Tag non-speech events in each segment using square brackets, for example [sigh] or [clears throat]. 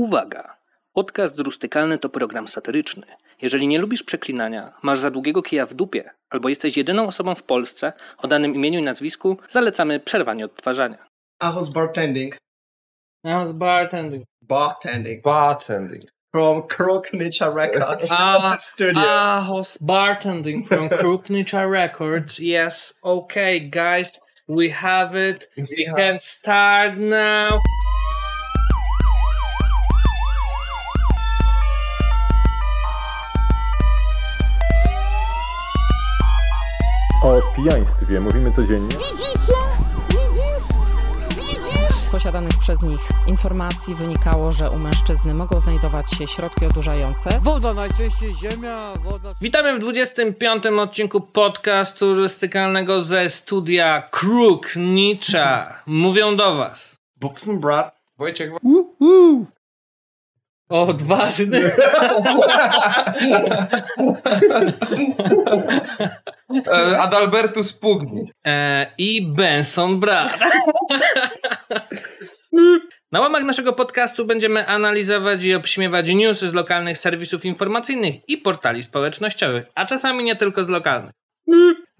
Uwaga! Podcast Rustykalny to program satyryczny. Jeżeli nie lubisz przeklinania, masz za długiego kija w dupie, albo jesteś jedyną osobą w Polsce o danym imieniu i nazwisku, zalecamy przerwanie odtwarzania. Ahos Bartending. How's bartending? Bartending. Bartending. From Kroknicza Records Ah, [laughs] studio. Ahos bartending from [laughs] Krupnicza Records. Yes, okay, guys, we have it. We can start now. O pijaństwie mówimy codziennie. Z posiadanych przez nich informacji wynikało, że u mężczyzny mogą znajdować się środki odurzające. Woda najczęściej ziemia, woda... Witamy w 25. odcinku podcastu rustykalnego ze studia Kruknicza. Mówią do was. Bobson Brat. Wojciech, Odważny. e, Adalbertus Pugni. E, I Benson Brat. Na łamach naszego podcastu będziemy analizować i obśmiewać newsy z lokalnych serwisów informacyjnych i portali społecznościowych, a czasami nie tylko z lokalnych.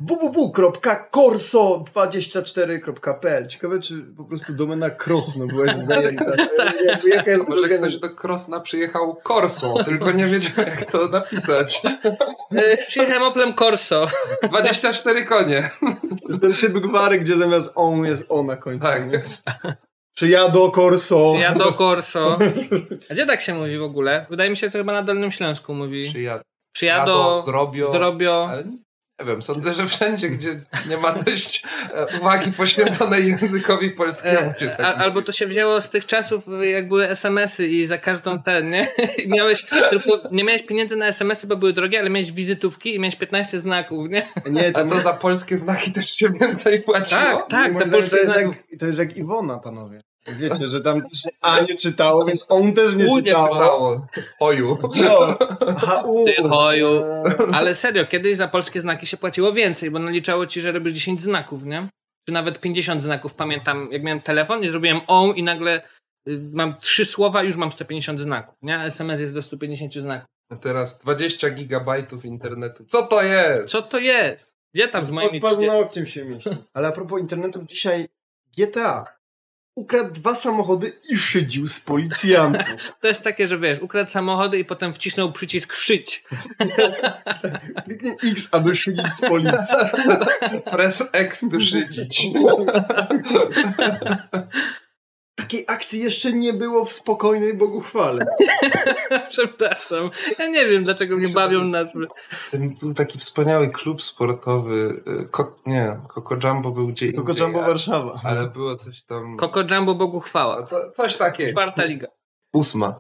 www.corso24.pl Ciekawe, czy po prostu domena Krosno była [laughs] zajęta. Jakby Jaka jest Może ktoś do Krosna przyjechał Corso, tylko nie wiedział jak to napisać. E, przyjechałem Oplem Corso. 24 konie. ten typ gwary, gdzie zamiast on jest o na końcu. Tak. nie? Czy ja do Corso? Ja do Corso. A gdzie tak się mówi w ogóle? Wydaje mi się, że to chyba na Dolnym Śląsku mówi. Przyjadą, Przyjado, zrobią. zrobio. Ale nie wiem, sądzę, że wszędzie, gdzie nie ma dość e, uwagi poświęconej językowi polskiemu. E, tak a, mówi. albo to się wzięło z tych czasów, jak były SMS-y i za każdą ten, nie? [laughs] I miałeś, tylko nie miałeś pieniędzy na SMS-y, bo były drogie, ale miałeś wizytówki i miałeś 15 znaków, nie? Nie, to A co za polskie znaki też się więcej płaciło? Tak, tak, te to, polskie jest jak, to jest jak Iwona, panowie. Wiecie, że tam też A nie czytało, więc on też nie U nie czytało. czytało. Oju. No. Aha, u. Ty. Ale serio, kiedyś za polskie znaki się płaciło więcej, bo naliczało ci, że robisz 10 znaków, nie? Czy nawet 50 znaków. Pamiętam, jak miałem telefon i zrobiłem on i nagle y, mam trzy słowa i już mam 150 znaków, nie? SMS jest do 150 znaków. A teraz 20 gigabajtów internetu. Co to jest? Co to jest? Gdzie tam z moimi Pod 30? paznokciem się mieści. Ale a propos internetów, dzisiaj GTA ukradł dwa samochody i szydził z policjantów. [laughs] To jest takie, że wiesz, ukradł samochody i potem wcisnął przycisk szyć. [laughs] Kliknij X, aby szydzić z policji. [laughs] Press X tu szydzić. Takiej akcji jeszcze nie było w spokojnej Boguchwale. [laughs] Przepraszam. Ja nie wiem, dlaczego mnie bawią na... Ten był taki wspaniały klub sportowy. y, Ko nie, Coco Jumbo był gdzie Tylko indziej, Jumbo Warszawa. Ale było coś tam... Coco Jumbo Bogu chwała. Co, coś takiego. Czwarta liga. Ósma.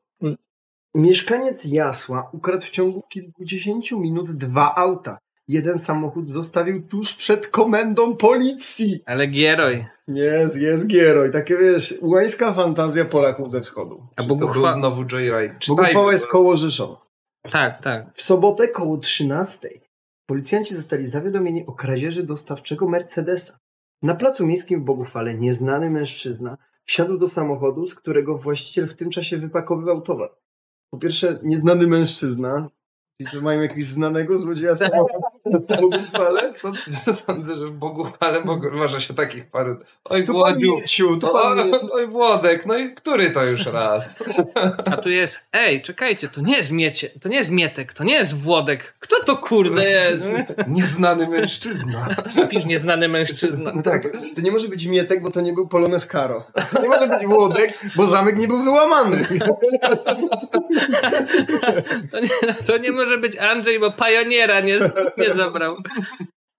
Mieszkaniec Jasła ukradł w ciągu kilkudziesięciu minut dwa auta. Jeden samochód zostawił tuż przed komendą policji. Ale Gieroj. Jest, jest Gieroj. Takie wiesz, łańska fantazja Polaków ze wschodu. A To Bogu był chwała... znowu Joyride. Boguchwała jest koło Rzeszowa. Tak, tak. W sobotę koło 13 policjanci zostali zawiadomieni o kradzieży dostawczego Mercedesa. Na placu miejskim w Boguchwale nieznany mężczyzna wsiadł do samochodu, z którego właściciel w tym czasie wypakowywał towar. Po pierwsze, nieznany mężczyzna. Ci, co mają jakiegoś znanego złodzieja Boguchwale? Co, [laughs] sądzę, że w Bogu, ale Bogu, może się takich paru... Oj, Mieciu. oj, Włodek, no i który to już raz? A tu jest, ej, czekajcie, to nie jest Miecie, to nie jest Mietek, to nie jest Włodek. Kto to kurde jest? Nieznany mężczyzna. Pisz nieznany mężczyzna. No tak, to nie może być Mietek, bo to nie był Polonez Caro. To nie może być Włodek, bo zamek nie był wyłamany. To nie, to nie może być Andrzej, bo Pajoniera nie, nie zabrał.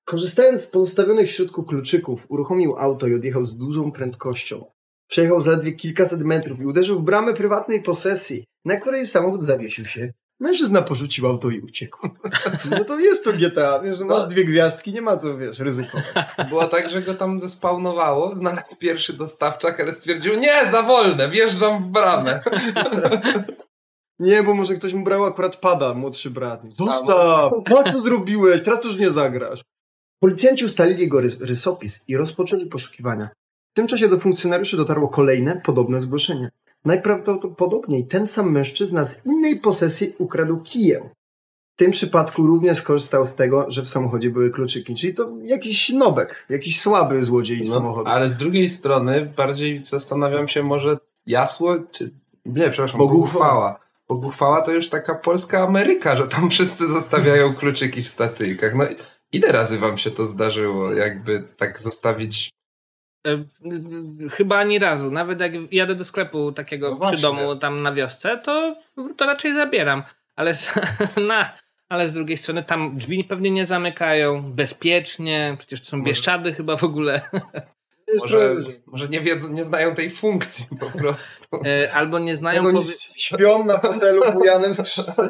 Korzystając z pozostawionych w środku kluczyków, uruchomił auto i odjechał z dużą prędkością. Przejechał zaledwie kilkaset metrów i uderzył w bramę prywatnej posesji, na której samochód zawiesił się. Mężczyzna porzucił auto i uciekł. [laughs] No to jest to GTA, wiesz, że masz dwie gwiazdki, nie ma co, wiesz, ryzykować. Było tak, że go tam zespawnowało, znalazł pierwszy dostawczak, ale stwierdził, nie, za wolne, wjeżdżam w bramę. Nie, bo może ktoś mu brał akurat pada, młodszy brat. Zostaw! No co zrobiłeś? Teraz już nie zagrasz. Policjanci ustalili jego rys- rysopis i rozpoczęli poszukiwania. W tym czasie do funkcjonariuszy dotarło kolejne, podobne zgłoszenie. Najprawdopodobniej ten sam mężczyzna z innej posesji ukradł kijem. W tym przypadku również skorzystał z tego, że w samochodzie były kluczyki. Czyli to jakiś nobek, jakiś słaby złodziej No, samochodu. ale z drugiej strony bardziej zastanawiam się może jasło, czy... Nie, przepraszam, Bogu Bogu chwała. Bogu chwała to już taka polska Ameryka, że tam wszyscy zostawiają kluczyki w stacyjkach. No i ile razy wam się to zdarzyło, jakby tak zostawić... E, Chyba ani razu. Nawet jak jadę do sklepu takiego No przy domu tam na wiosce, to, to raczej zabieram. Ale z, [laughs] na, ale z drugiej strony tam drzwi pewnie nie zamykają, bezpiecznie, przecież to są Może- bieszczady chyba w ogóle. [laughs] Może, może nie wiedzą, nie znają tej funkcji po prostu. [laughs] E, Albo nie znają... Oni powie- śpią na fotelu bujanym z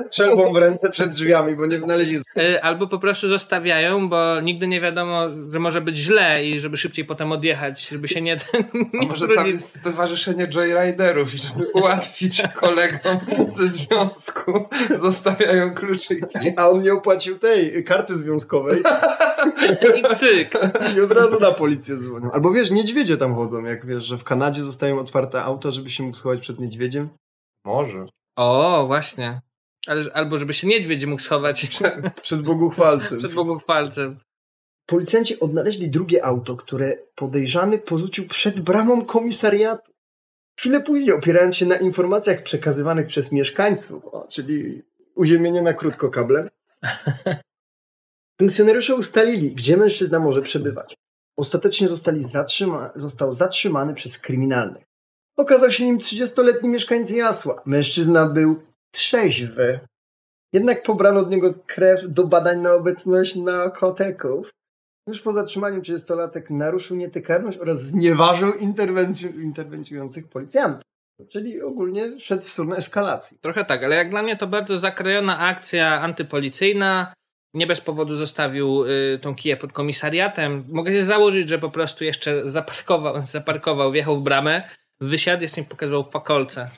strzelbą w ręce przed drzwiami, bo nie wynaleźli E, Albo po prostu zostawiają, bo nigdy nie wiadomo, że może być źle i żeby szybciej potem odjechać, żeby się nie, [laughs] A może tam jest stowarzyszenie joyriderów i żeby ułatwić [laughs] kolegom ze związku zostawiają kluczyki. A on nie opłacił tej karty związkowej I cyk. i od razu na policję dzwonią. Albo wiesz, niedźwiedzie tam chodzą, jak wiesz, że w Kanadzie zostają otwarte auta, żeby się mógł schować przed niedźwiedziem. Może. O, właśnie. Ale, albo żeby się niedźwiedź mógł schować [laughs] Przed boguchwalcem. przed bogów-palcem. Policjanci odnaleźli drugie auto, które podejrzany porzucił przed bramą komisariatu. Chwilę później, opierając się na informacjach przekazywanych przez mieszkańców, o, czyli uziemienie na krótko kablem, [laughs] funkcjonariusze ustalili, gdzie mężczyzna może przebywać. Ostatecznie zatrzyma- został zatrzymany przez kryminalnych. Okazał się nim 30-letni mieszkańc Jasła. Mężczyzna był trzeźwy. Jednak pobrano od niego krew do badań na obecność narkotyków. Już po zatrzymaniu 30-latek naruszył nietykalność oraz znieważył interwencju- interweniujących policjantów. Czyli ogólnie szedł w stronę eskalacji. Trochę tak, ale jak dla mnie to bardzo zakrojona akcja antypolicyjna. Nie bez powodu zostawił y, tą kiję pod komisariatem. Mogę się założyć, że po prostu jeszcze zaparkował, [laughs] zaparkował wjechał w bramę, wysiadł, jeszcze mi pokazywał w pakolce.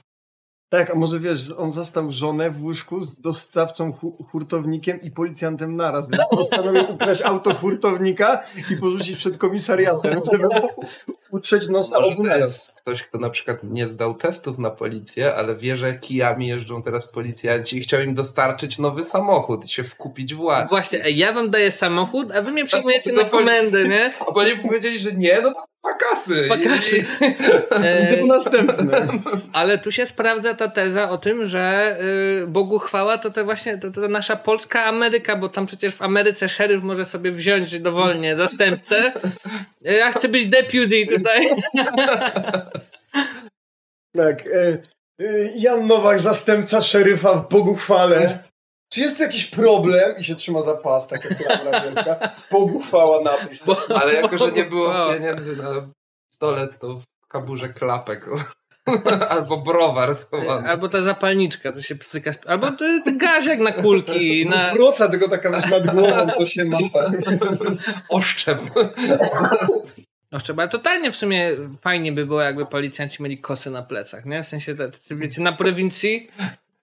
Tak, a może wiesz, on zastał żonę w łóżku z dostawcą hu- hurtownikiem i policjantem naraz. Więc [laughs] postanowił ukraść auto hurtownika i porzucić przed komisariatem, żeby [laughs] utrzeć nosa Może obu to naraz. jest ktoś, kto na przykład nie zdał testów na policję, ale wie, że kijami jeżdżą teraz policjanci i chciał im dostarczyć nowy samochód i się wkupić własny. Właśnie, ja wam daję samochód, a wy mnie przyjmujecie na komendę, nie? A oni powiedzieli, że nie, no to fakasy. Fakasy. [laughs] I- E, Idę po następne. Ale tu się sprawdza ta teza o tym, że y, Bogu chwała to, to właśnie to, to nasza polska Ameryka, bo tam przecież w Ameryce szeryf może sobie wziąć dowolnie zastępcę. Y, Ja chcę być deputy tutaj. Tak. E, e, Jan Nowak, zastępca szeryfa w Boguchwale. Czy jest tu jakiś problem? I się trzyma za pas, taka klamra wielka. Boguchwała napis. Bo, Ale jako, że nie było pieniędzy na pistolet, to w kaburze klapek. [laughs] Albo browar schowany. Albo ta zapalniczka, to się pstryka. Albo ten gazek na kulki. [laughs] Na... Proca tylko taka wiesz, nad głową, to się mapa. [laughs] Oszczep. No trzeba, ale totalnie w sumie fajnie by było, jakby policjanci mieli kosy na plecach, nie? W sensie, tacy, wiecie, na prowincji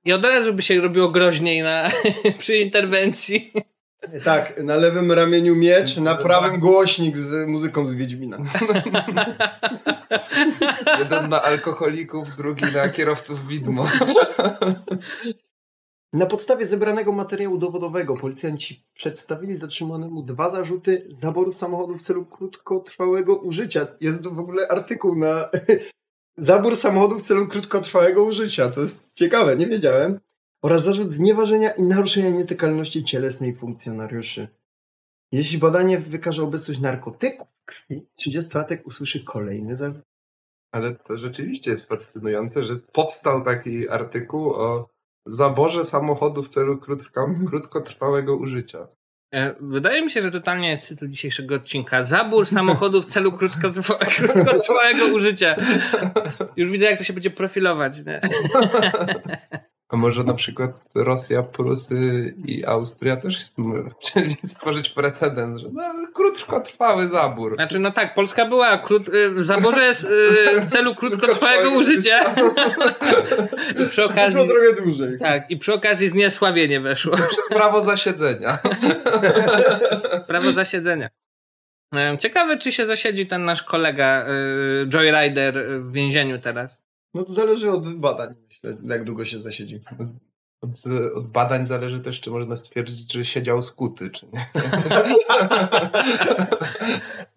i od razu by się robiło groźniej na, [laughs] przy interwencji. Tak, na lewym ramieniu miecz, na prawym głośnik z muzyką z Wiedźmina. [laughs] Jeden na alkoholików, drugi na kierowców widmo. [laughs] Na podstawie zebranego materiału dowodowego policjanci przedstawili zatrzymanemu dwa zarzuty zaboru samochodu w celu krótkotrwałego użycia. Jest tu w ogóle artykuł na zabór samochodu w celu krótkotrwałego użycia. To jest ciekawe, nie wiedziałem. Oraz zarzut znieważenia i naruszenia nietykalności cielesnej funkcjonariuszy. Jeśli badanie wykaże obecność narkotyków w krwi, 30-latek usłyszy kolejny zarzut. Ale to rzeczywiście jest fascynujące, że powstał taki artykuł o zaborze samochodu w celu krótko, krótkotrwałego użycia. E, Wydaje mi się, że totalnie jest tytuł dzisiejszego odcinka. Zabór samochodu w celu krótkotrwa- krótkotrwałego użycia. Już widzę, jak to się będzie profilować. Nie? A może na przykład Rosja, Prusy i Austria też chcieli stworzyć precedens, że no, krótkotrwały zabór. Znaczy, no tak, Polska była krót, y, w zaborze s- y, w celu krótkotrwałego użycia. I przy okazji. To trochę dłużej. Tak, i przy okazji zniesławienie weszło. Przez prawo zasiedzenia. Prawo zasiedzenia. Em, Ciekawe, czy się zasiedzi ten nasz kolega y, Joyrider w więzieniu teraz. No to zależy od badań, jak długo się zasiedzi. [laughs] Od, od badań zależy też, czy można stwierdzić, że siedział skuty, czy nie.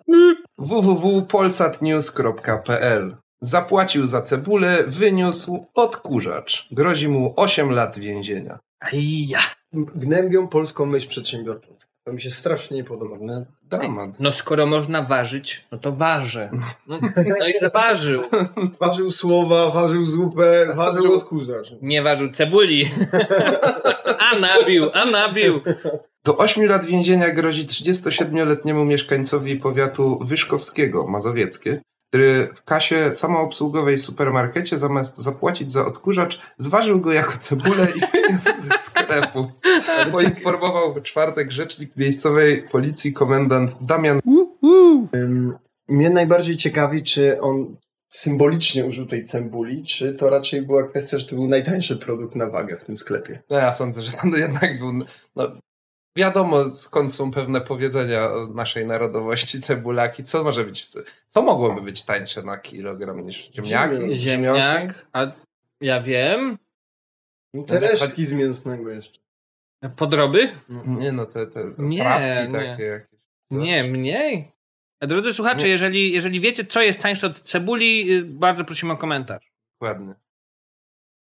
[laughs] www.polsatnews.pl Zapłacił za cebulę, wyniósł odkurzacz. Grozi mu 8 lat więzienia. Ajja. Gnębią polską myśl przedsiębiorczą. To mi się strasznie nie podoba. No, dramat. No skoro można ważyć, no to waży. No, no i zaważył. [laughs] Ważył słowa, ważył zupę, ważył odkurzacz. Nie ważył cebuli. [laughs] A nabił, a nabił. Do 8 lat więzienia grozi 37-letniemu mieszkańcowi powiatu wyszkowskiego, mazowieckie, który w kasie samoobsługowej w supermarkecie zamiast zapłacić za odkurzacz, zważył go jako cebulę i wyniósł ze sklepu. Poinformował w czwartek rzecznik miejscowej policji komendant Damian Mnie najbardziej ciekawi, czy on symbolicznie użył tej cembuli, czy to raczej była kwestia, że to był najtańszy produkt na wagę w tym sklepie. No ja sądzę, że to jednak był. No, wiadomo skąd są pewne powiedzenia o naszej narodowości cebulaki. Co może być, co mogłoby być tańsze na kilogram niż ziemniaki? Ziemniak. A ja wiem. No te resztki z mięsnego jeszcze. Podroby? Nie no, te, te Nie, trawki nie. takie jakieś. Co? Nie, mniej. A Drodzy słuchacze, Nie. jeżeli, jeżeli wiecie, co jest tańsze od cebuli, y, bardzo prosimy o komentarz. Dokładnie.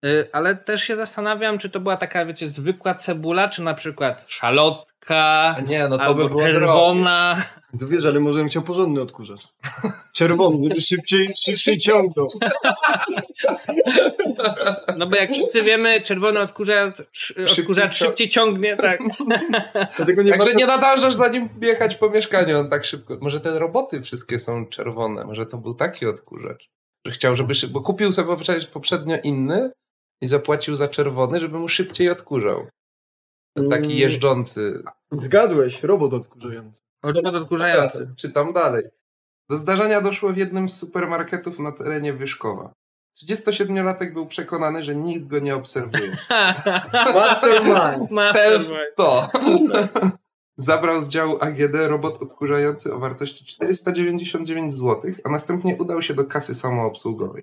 Y, Ale też się zastanawiam, czy to była taka, wiecie, zwykła cebula, czy na przykład szalotka, A nie, no to albo by było drogie. czerwona. To wiesz, ale może bym chciał porządny odkurzacz. Czerwony, żeby szybciej, szybciej ciągnął. No bo jak wszyscy wiemy, czerwony odkurzacz, odkurzacz cią- szybciej ciągnie, tak. Dlatego nie Także warto... nie nadążasz za nim jechać po mieszkaniu, on tak szybko. Może te roboty wszystkie są czerwone, może to był taki odkurzacz, że chciał, żeby szybko, bo kupił sobie poprzednio inny i zapłacił za czerwony, żeby mu szybciej odkurzał. Taki Mm. jeżdżący. Zgadłeś, robot odkurzający. Robot odkurzający. Czytam dalej. Do zdarzenia doszło w jednym z supermarketów na terenie Wyszkowa. 37-latek był przekonany, że nikt go nie obserwuje. [laughs] [laughs] Mastermind. Ten to. [laughs] Zabrał z działu AGD robot odkurzający o wartości 499 zł, a następnie udał się do kasy samoobsługowej.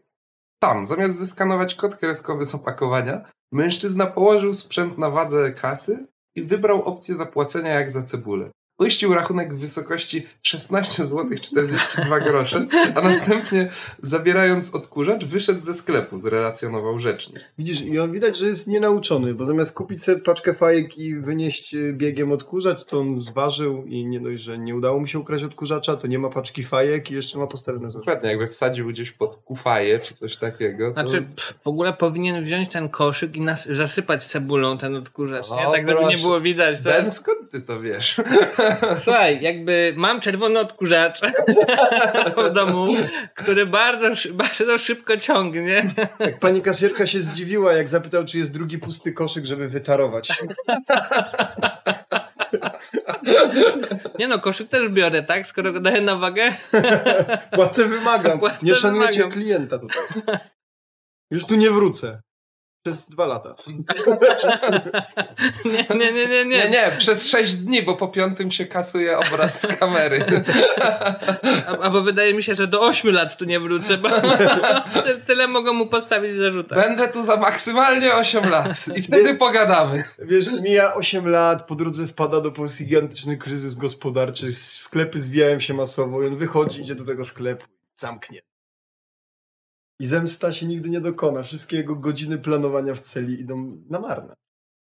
Tam, zamiast zeskanować kod kreskowy z opakowania, mężczyzna położył sprzęt na wadze kasy i wybrał opcję zapłacenia jak za cebulę. Uiścił rachunek w wysokości 16 zł 42 grosze, a następnie zabierając odkurzacz wyszedł ze sklepu, zrelacjonował rzecznik. Widzisz, i on widać, że jest nienauczony, bo zamiast kupić sobie paczkę fajek i wynieść y, biegiem odkurzacz, to on zważył i nie dość, że nie udało mu się ukraść odkurzacza, to nie ma paczki fajek i jeszcze ma postawione zarzut. Dokładnie, jakby wsadził gdzieś pod kufaję czy coś takiego. To... Znaczy, pff, w ogóle powinien wziąć ten koszyk i nas, zasypać cebulą ten odkurzacz, nie? O, Tak, żeby nie było widać. Tak? Ben, skąd ty to wiesz? [laughs] [laughs] Słuchaj, jakby mam czerwony odkurzacz [laughs] w domu, który bardzo, bardzo szybko ciągnie. Jak pani kasjerka się zdziwiła, jak zapytał, czy jest drugi pusty koszyk, żeby wytarować. Nie no, koszyk też biorę, tak? Skoro go daję na wagę. Płacę wymagam. [laughs] Płacę Nie szanujecie wymagam. klienta tutaj. Już tu nie wrócę. Przez dwa lata. [laughs] Nie, nie, nie, nie. Nie, nie, przez 6 dni, bo po piątym się kasuje obraz z kamery. [laughs] A- Albo wydaje mi się, że do 8 lat tu nie wrócę, bo [laughs] ty- tyle mogą mu postawić w zarzutach. Będę tu za maksymalnie 8 lat i wtedy pogadamy. Wiesz, mija 8 lat, po drodze wpada do Polski gigantyczny kryzys gospodarczy, sklepy zwijają się masowo i on wychodzi, idzie do tego sklepu, zamknie. I zemsta się nigdy nie dokona. Wszystkie jego godziny planowania w celi idą na marne.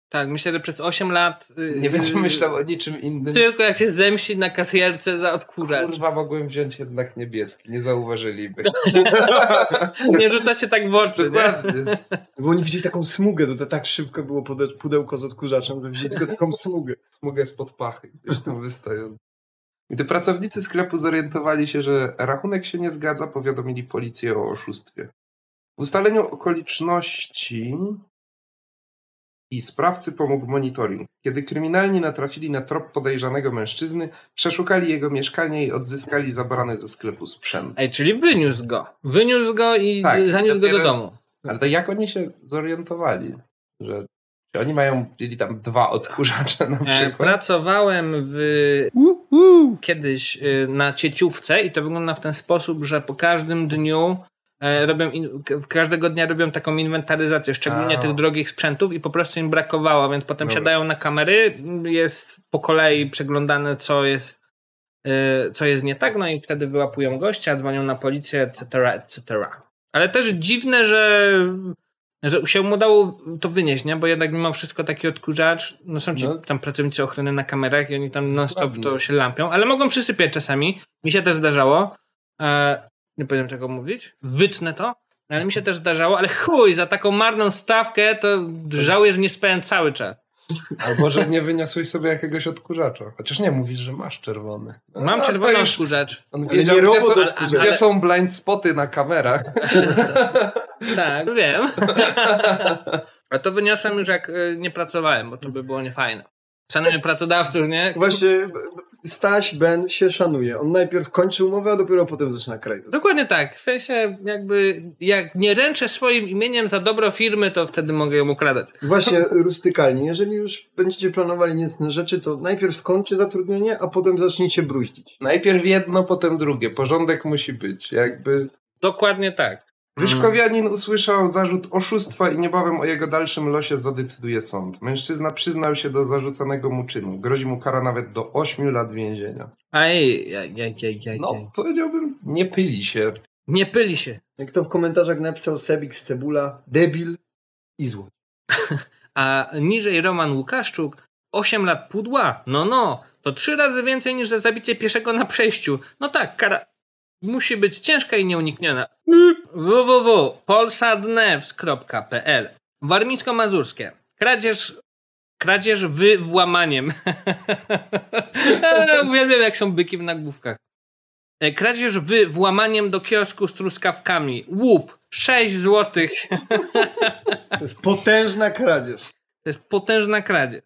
Tak, myślę, że przez 8 lat... y, Nie będzie myślał o niczym innym. Tylko jak się zemści na kasjerce za odkurzacz. Kurwa, mogłem wziąć jednak niebieski, nie zauważyliby. [laughs] Nie rzuca się tak w oczy? Dokładnie. Bo oni widzieli taką smugę, to, to tak szybko było pude- pudełko z odkurzaczem, że wzięli tylko taką smugę. Mogę spod pachy, gdzieś tam wystają. Gdy pracownicy sklepu zorientowali się, że rachunek się nie zgadza, powiadomili policję o oszustwie. W ustaleniu okoliczności i sprawcy pomógł monitoring. Kiedy kryminalni natrafili na trop podejrzanego mężczyzny, przeszukali jego mieszkanie i odzyskali zabrany ze sklepu sprzęt. Ej, czyli wyniósł go. Wyniósł go i Tak, zaniósł go do dopiero- domu. Ale to jak oni się zorientowali, że czy oni mają mieli tam dwa odkurzacze na E, przykład? Pracowałem w, kiedyś y, na cieciówce i to wygląda w ten sposób, że po każdym dniu e, robią in, każdego dnia robią taką inwentaryzację, szczególnie A. tych drogich sprzętów i po prostu im brakowało, więc potem Dobra. siadają na kamery, jest po kolei przeglądane, co jest, e, co jest nie tak, no i wtedy wyłapują gościa, dzwonią na policję, etc., etc. Ale też dziwne, że że się mu udało to wynieść, nie? Bo jednak mimo wszystko taki odkurzacz, no są ci No. tam pracownicy ochrony na kamerach i oni tam non stop Dokładnie. to się lampią, ale mogą przysypiać czasami. Mi się też zdarzało. E, nie powiem czego mówić. Wytnę to. Ale mi się też zdarzało, ale chuj, za taką marną stawkę to żałuję, że nie spałem cały czas. Albo, że nie wyniosłeś sobie jakiegoś odkurzacza. Chociaż nie, mówisz, że masz czerwony. Mam No, czerwony odkurzacz. On Ale wiedział, nie gdzie, są, odkurzacz. gdzie są blind spoty na kamerach. [laughs] Tak, [laughs] wiem. A to wyniosłem już jak y, nie pracowałem, bo to by było niefajne. Szanuję pracodawców, nie? Właśnie Staś, Ben się szanuje. On najpierw kończy umowę, a dopiero potem zaczyna kraj. Dokładnie tak. W sensie jakby jak nie ręczę swoim imieniem za dobro firmy, to wtedy mogę ją ukradać. Właśnie [laughs] rustykalnie. Jeżeli już będziecie planowali niecne rzeczy, to najpierw skończy zatrudnienie, a potem zacznijcie bruździć. Najpierw jedno, potem drugie. Porządek musi być. Jakby Dokładnie tak. Wyszkowianin usłyszał zarzut oszustwa i niebawem o jego dalszym losie zadecyduje sąd. Mężczyzna przyznał się do zarzucanego mu czynu. Grozi mu kara nawet do 8 lat więzienia. Aj, jaj, jaj, jaj, jaj. No, powiedziałbym, nie pyli się. Nie pyli się. Jak to w komentarzach napisał Sebik z Cebula, debil i zło. [laughs] A niżej Roman Łukaszczuk 8 lat pudła. No no, to trzy razy więcej niż za zabicie pieszego na przejściu. No tak, kara musi być ciężka i nieunikniona. www.polsadnews.pl Warmińsko-Mazurskie. Kradzież kradzież wy włamaniem. [laughs] Uwielbiam jak są byki w nagłówkach. E, Kradzież wy włamaniem do kiosku z truskawkami. Łup 6 złotych. To jest potężna kradzież. To jest potężna kradzież.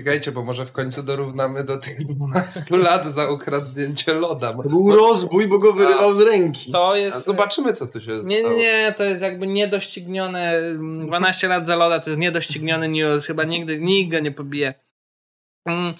Czekajcie, bo może w końcu dorównamy do tych 12 [laughs] lat za ukradnięcie loda. To był rozbój, bo go wyrywał z ręki. To A jest. zobaczymy, co tu się Nie, nie, stało. nie, to jest jakby niedoścignione. mm, 12 lat za loda to jest niedościgniony news. Chyba nigdy nikt go nie pobije. Mm,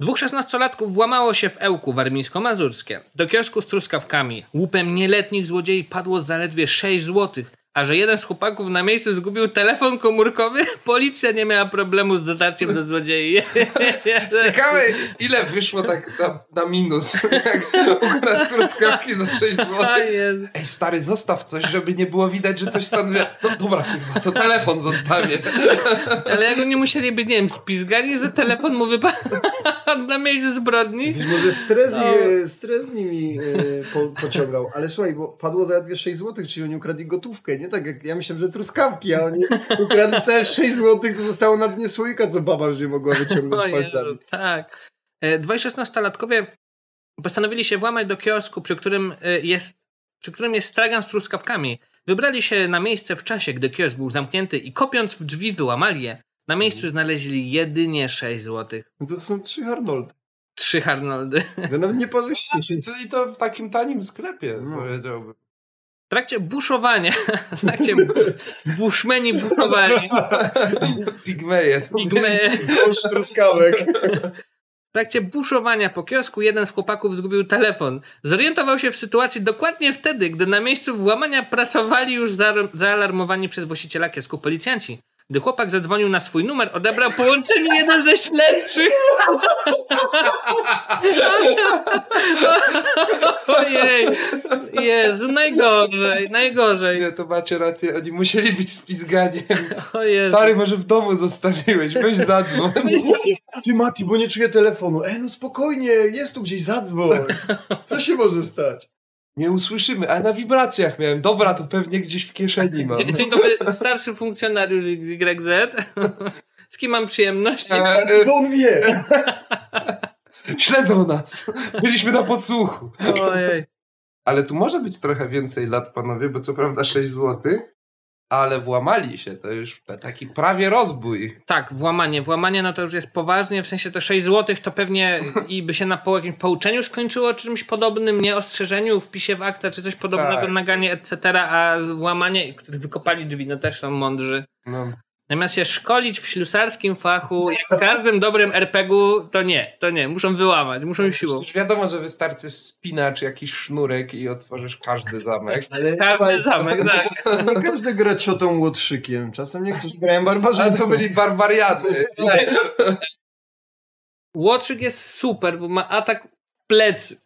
Dwóch szesnastolatków włamało się w Ełku warmińsko-mazurskie. Do kiosku z truskawkami. Łupem nieletnich złodziei padło zaledwie 6 złotych. A że jeden z chłopaków na miejscu zgubił telefon komórkowy, [laughs] policja nie miała problemu z dotarciem do złodziei. [laughs] Ciekawe, ile wyszło tak na, na minus, [laughs] jak ukradł truskawki za 6 zł. Jezu. Ej, stary, zostaw coś, żeby nie było widać, że coś stanowi. No dobra, kurwa, to telefon zostawię. Ale jak oni musieli być, nie wiem, spizgani, że telefon mu wypadł na miejscu zbrodni? Wiesz, Może stres, No. stres nimi e, po, pociągał. Ale słuchaj, bo padło zaledwie 6 zł, czyli oni ukradli gotówkę. Nie tak jak ja myślałem, że truskawki, a oni ukradli całe 6 zł, to zostało na dnie słoika, co baba już nie mogła wyciągnąć [laughs] O Jezu, palcami. tak. E, Dwaj szesnastolatkowie postanowili się włamać do kiosku, przy którym e, jest, przy którym jest stragan z truskawkami. Wybrali się na miejsce w czasie, gdy kiosk był zamknięty i kopiąc w drzwi wyłamali je. Na miejscu znaleźli jedynie 6 złotych. No to są trzy Arnoldy. Trzy Arnoldy. Wy nawet nie [laughs] podwyżście się. I to w takim tanim sklepie, No. powiedziałbym. W trakcie buszowania, [laughs] w trakcie buszmeni buszowali, Pigmeje. pigmeje, Kosz truskawek. W trakcie buszowania po kiosku jeden z chłopaków zgubił telefon. Zorientował się w sytuacji dokładnie wtedy, gdy na miejscu włamania pracowali już za, zaalarmowani przez właściciela kiosku policjanci. Gdy chłopak zadzwonił na swój numer, odebrał połączenie jeden ze śledczych. [laughs] Ojej, Jezu, najgorzej, najgorzej. Nie, to macie rację, oni musieli być spizgani. Stary, może w domu zostawiłeś, [laughs] weź zadzwoń. Ty Mati, bo nie czuję telefonu. E, no spokojnie, jest tu gdzieś, zadzwoń. Co się może stać? Nie usłyszymy, ale na wibracjach miałem. Dobra, to pewnie gdzieś w kieszeni mam. Dzień dobry, starszy funkcjonariusz XYZ. [laughs] Z kim mam przyjemność? E, e, Bo on wie. [laughs] Śledzą nas. Byliśmy na podsłuchu. Ojej. Ale tu może być trochę więcej lat, panowie, bo co prawda 6 złotych, ale włamali się. To już taki prawie rozbój. Tak, włamanie. Włamanie no to już jest poważnie, w sensie to 6 zł to pewnie [laughs] i by się na po jakimś pouczeniu skończyło czymś podobnym, nie ostrzeżeniu, wpisie w akta czy coś podobnego, Tak. naganie etc., a włamanie, wykopali drzwi, no też są mądrzy. No. Zamiast się szkolić w ślusarskim fachu, jak w każdym dobrym RPG-u, to nie, to nie. Muszą wyłamać, muszą siłą. Już wiadomo, że wystarczy spinacz, jakiś sznurek i otworzysz każdy zamek. Ale Każdy zamek, [laughs] tak. Nie każdy gra ciotą łotrzykiem. Czasem niektórzy grają Ale barbarzyńcą. to byli barbariady. Łotrzyk jest super, bo ma atak w plecy.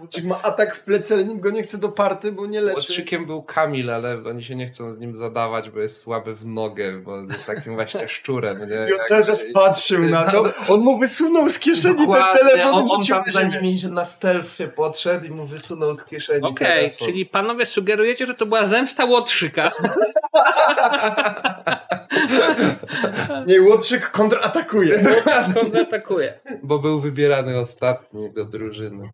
Łotrzyk ma atak w plecy, ale nikt go nie chce do party, bo nie leczy. Łotrzykiem był Kamil, ale oni się nie chcą z nim zadawać, bo jest słaby w nogę, bo jest takim właśnie [laughs] szczurem. Nie? I on cały czas patrzył na to. On mu wysunął z kieszeni ten Dokładnie, telefon on, on tam na za nimi na stealthie podszedł i mu wysunął z kieszeni Okej, telefon. czyli panowie sugerujecie, że to była zemsta Łotrzyka. [laughs] [laughs] Nie, Łotrzyk kontratakuje. Kontratakuje. Bo był wybierany ostatni do drużyny.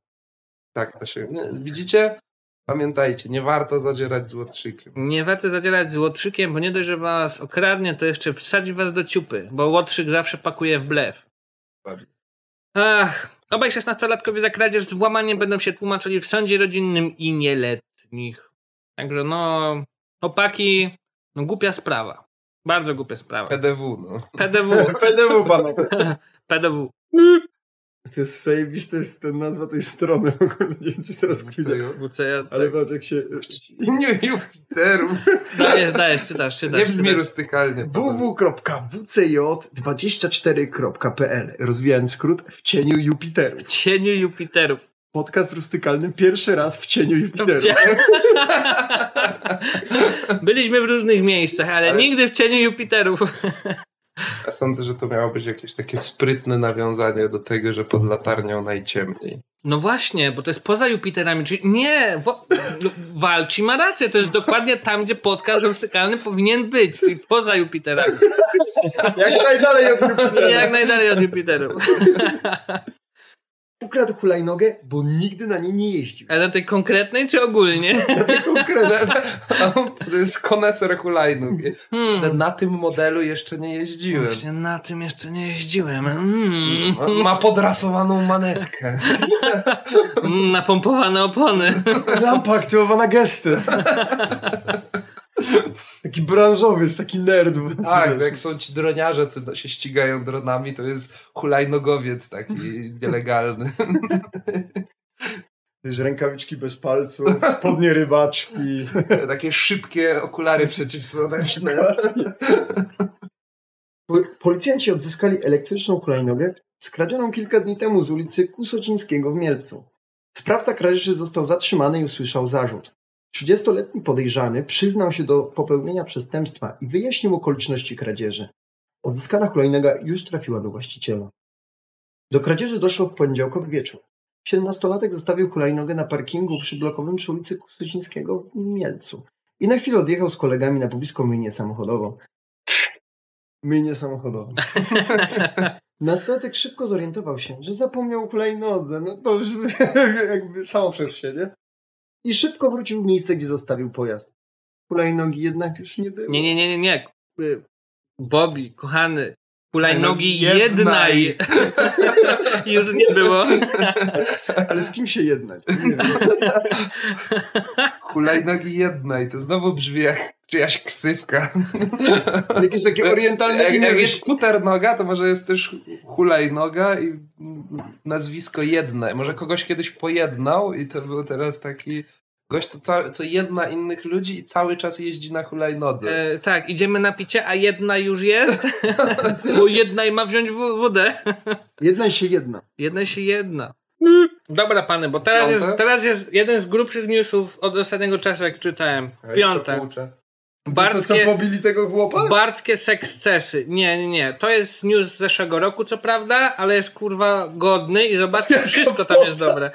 Tak to się... Widzicie? Pamiętajcie, nie warto zadzierać z Łotrzykiem. Nie warto zadzierać z Łotrzykiem, bo nie dość, że was okradnie, to jeszcze wsadzi was do ciupy, bo Łotrzyk zawsze pakuje w blef. Ach, obaj 16-latkowie za kradzież z włamaniem będą się tłumaczyli w sądzie rodzinnym i nieletnich. Także no, chłopaki, no głupia sprawa. Bardzo głupia sprawa. PDW, no. PDW. [laughs] PDW panowie. [laughs] PDW. To jest zajebiste, jest ten nazwa tej strony w ogóle. Nie wiem, czy zaraz chwilę. Ale patrz, jak się... [laughs] Nie Jupiteru. Dajesz, dajesz, czytasz, Nie czytasz. brzmi czytasz. rustykalnie. www.wcj24.pl Rozwijając skrót w cieniu Jupiteru. W cieniu Jupiterów. Podcast rustykalny pierwszy raz w cieniu Jupiteru. [laughs] Byliśmy w różnych miejscach, ale, Ale- nigdy w cieniu Jupiterów. Ja sądzę, że to miało być jakieś takie sprytne nawiązanie do tego, że pod latarnią najciemniej. No właśnie, bo to jest poza Jupiterami, czyli nie, wo- no, Walci ma rację, to jest dokładnie tam, gdzie podcast rustykalny powinien być, czyli poza Jupiterami. [laughs] Jak najdalej od Jupiteru. Jak najdalej od Jupiterów. [laughs] Ukradł hulajnogę, bo nigdy na niej nie jeździł. Ale na tej konkretnej czy ogólnie? [laughs] Na tej konkretnej. [laughs] To jest koneser hulajnóg. Hmm. Na tym modelu jeszcze nie jeździłem. Właśnie na tym jeszcze nie jeździłem. Mm. Ma- Ma podrasowaną manetkę. [laughs] Napompowane opony. Lampa aktywowana gestem. [laughs] Taki branżowy, jest taki nerd. Tak, jak są ci droniarze, co się ścigają dronami, to jest hulajnogowiec taki [laughs] nielegalny. Wiesz, rękawiczki bez palców, spodnie rybaczki. [laughs] Takie szybkie okulary przeciwsłoneczne. Po- Policjanci odzyskali elektryczną hulajnogę skradzioną kilka dni temu z ulicy Kusocińskiego w Mielcu. Sprawca kradzieży został zatrzymany i usłyszał zarzut. 30-letni podejrzany przyznał się do popełnienia przestępstwa i wyjaśnił okoliczności kradzieży. Odzyskana hulajnoga już trafiła do właściciela. Do kradzieży doszło w poniedziałkowy wieczór. 17-latek zostawił hulajnogę na parkingu przyblokowym przy ulicy Kusocińskiego w Mielcu i na chwilę odjechał z kolegami na pobliską myjnię samochodową. Myjnię samochodową. [laughs] Nastolatek szybko zorientował się, że zapomniał hulajnodze. No to już [laughs] jakby samo przez się, nie? I szybko wrócił w miejsce, gdzie zostawił pojazd. Hulajnogi jednak już nie było. Nie, nie, nie, nie, nie. Y, Bobby, kochany, hulajnogi Jednaj. jednaj. [laughs] [laughs] Już nie było. Ale z kim się jednać? Hulajnogi jednej, to znowu brzmi jak czyjaś ksywka. Jakieś takie [laughs] orientalne Jak, imię. jak jest skuter noga, to może jest też hulajnoga i nazwisko jedne. Może kogoś kiedyś pojednał i to był teraz taki gość, co, ca- co jedna innych ludzi i cały czas jeździ na hulajnodze. E, tak, idziemy na picie, a jedna już jest. [laughs] Bo jedna i ma wziąć w- wódę. [laughs] Jedna się jedna. Jedna się jedna. Dobra, pany, bo teraz jest, teraz jest jeden z grubszych newsów od ostatniego czasu, jak czytałem. Piąte. To co, Barckie, pobili tego chłopa? barckie sekscesy. Nie, nie, nie. To jest news z zeszłego roku, co prawda, ale jest kurwa godny i zobaczcie, [laughs] wszystko tam jest dobre.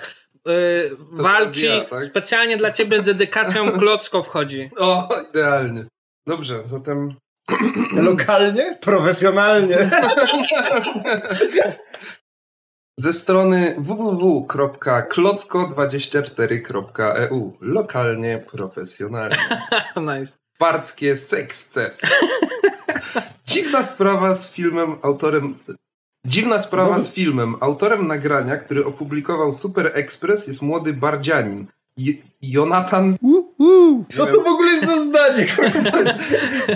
Yy, walczy, teraz ja, tak? specjalnie dla ciebie z dedykacją [laughs] Klocko wchodzi. O, idealnie. Dobrze, zatem [clears throat] Lokalnie? Profesjonalnie. [laughs] ze strony www.klocko24.eu Lokalnie, profesjonalnie. [laughs] nice. Barckie sekscesy. Dziwna sprawa z filmem autorem... Dziwna sprawa z filmem. Autorem nagrania, który opublikował Super Express jest młody bardzianin. J- Jonatan... Co to w ogóle jest za zdanie? [laughs]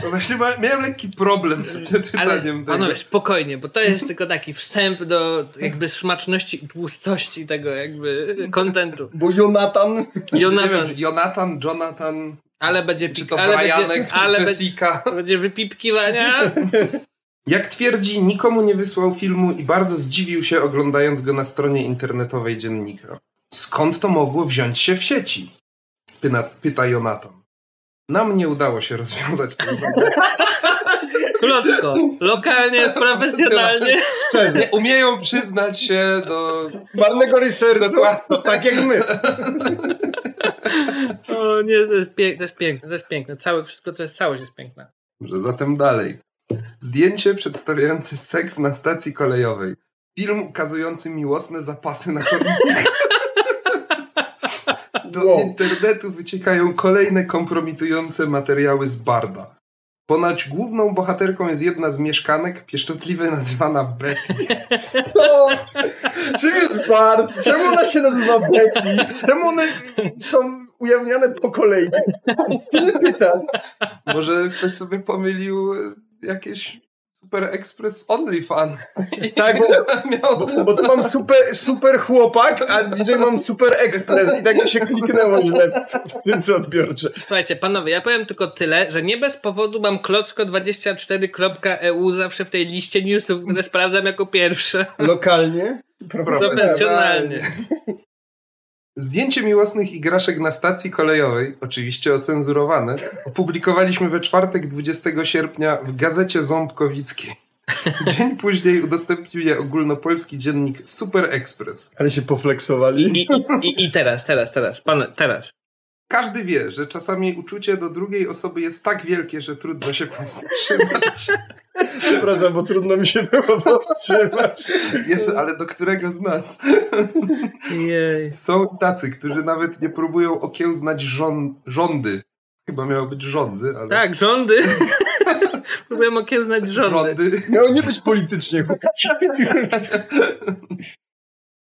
No Właśnie miałem lekki problem z Ale przeczytaniem tego. panowie, spokojnie, bo to jest tylko taki wstęp do jakby smaczności i tłustości tego jakby kontentu. Bo Jonatan... Nie Jonatan, wiem, Jonatan, Jonathan, ale będzie czy pik, to ale Brianek, będzie, czy ale będzie, Jessica. będzie wypipkiwania. [laughs] Jak twierdzi, nikomu nie wysłał filmu i bardzo zdziwił się oglądając go na stronie internetowej dziennika. Skąd to mogło wziąć się w sieci? Pyta, pyta Jonatan. Nam nie udało się rozwiązać tego [laughs] zadania. Klocko, lokalnie, [laughs] profesjonalnie. Szczerze. Nie umieją przyznać się do... Marnego researchu. Dokładnie. Tak jak my. O nie, to jest, piękne, to jest piękne, to jest piękne. Całe, wszystko to jest, całość jest piękna. Dobrze, zatem dalej. Zdjęcie przedstawiające seks na stacji kolejowej. Film ukazujący miłosne zapasy na chodnikach. [laughs] Do Wow. internetu wyciekają kolejne kompromitujące materiały z Barda. Ponoć główną bohaterką jest jedna z mieszkanek, pieszczotliwie nazywana Betty. Co? Czym jest Bart? Czemu ona się nazywa Becky? Czemu one są ujawniane po kolei? Tyle pytań. Może ktoś sobie pomylił e, jakieś Super Express OnlyFans. [laughs] Tak, bo, [laughs] Miał... bo, tu mam super, super chłopak, a bliżej mam super ekspres i tak mi się kliknęło źle w skrzynce odbiorcze. Słuchajcie, panowie, ja powiem tylko tyle, że nie bez powodu mam klocko24.eu zawsze w tej liście newsów, które sprawdzam jako pierwsze. Lokalnie. Profesjonalnie. Zdjęcie miłosnych igraszek na stacji kolejowej, oczywiście ocenzurowane, opublikowaliśmy we czwartek 20 sierpnia w Gazecie Ząbkowickiej. [laughs] Dzień później udostępnił je ogólnopolski dziennik Super Express. Ale się pofleksowali. I, i, I teraz, teraz, teraz, pan, teraz. Każdy wie, że czasami uczucie do drugiej osoby jest tak wielkie, że trudno się powstrzymać. [laughs] Przepraszam, bo trudno mi się było powstrzymać. Jezu, ale do którego z nas? Jej. Są tacy, którzy nawet nie próbują okiełznać żon- rządy. Chyba miało być rządzy, ale... Tak, rządy. [laughs] Próbuję okiełznać rządy. Rządy. Miało nie być politycznie. [laughs]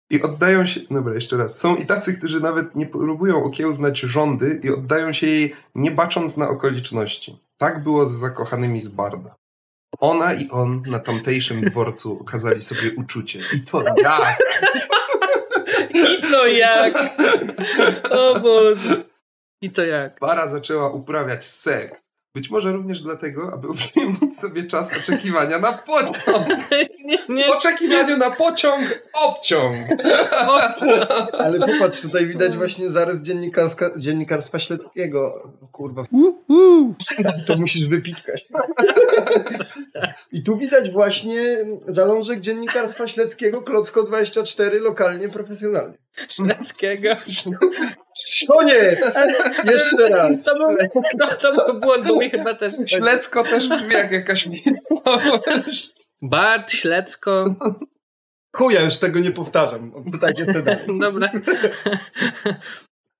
I oddają się. Dobra, jeszcze raz. Są i tacy, którzy nawet nie próbują okiełznać rządy i oddają się jej, nie bacząc na okoliczności. Tak było z zakochanymi z Barda. Ona i on na tamtejszym dworcu okazali sobie uczucie. I to jak? I to jak? O Boże. I to jak? Para zaczęła uprawiać seks. Być może również dlatego, aby [laughs] uprzyjemnić sobie czas oczekiwania na pociąg. [laughs] Nie, oczekiwaniu na pociąg, obciąg. Ale popatrz, tutaj widać właśnie zarys dziennikarska, dziennikarstwa śledzkiego. Kurwa. To musisz wypikać. I tu widać właśnie zalążek dziennikarstwa śledzkiego Klocko24 lokalnie, profesjonalnie. Śledzkiego. Koniec! Jeszcze raz. To był, to, to był błąd, bo mi chyba też... Ślecko też brzmi jak jakaś miejscowość. Bart, Śledzko. Chuja, już tego nie powtarzam. Pytajcie sobie. [laughs] Dobra.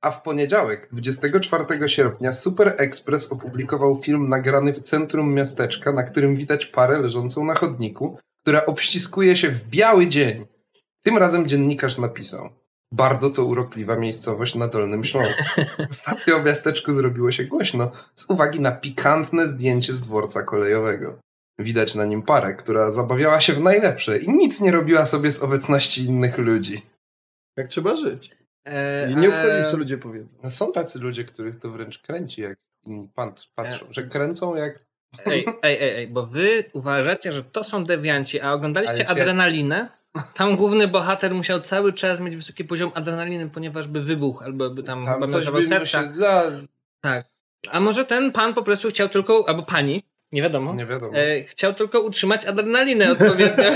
A w poniedziałek, 24 sierpnia, Super Express opublikował film nagrany w centrum miasteczka, na którym widać parę leżącą na chodniku, która obściskuje się w biały dzień. Tym razem dziennikarz napisał. Bardo to urokliwa miejscowość na Dolnym Śląsku. [laughs] Ostatnio miasteczku zrobiło się głośno z uwagi na pikantne zdjęcie z dworca kolejowego. Widać na nim parę, która zabawiała się w najlepsze i nic nie robiła sobie z obecności innych ludzi. Jak trzeba żyć. E, I nie ale- obchodzi, co ludzie powiedzą. No są tacy ludzie, których to wręcz kręci, jak inni pan, patrzą, że kręcą jak... Ej, ej, ej, ej, bo wy uważacie, że to są dewianci, a oglądaliście adrenalinę? Tam główny bohater musiał cały czas mieć wysoki poziom adrenaliny, ponieważ by wybuchł, albo by tam, Tam chyba miał serca. się dla... Tak. A może ten pan po prostu chciał tylko, albo pani, nie wiadomo, Nie wiadomo. e, chciał tylko utrzymać adrenalinę odpowiednio. [laughs]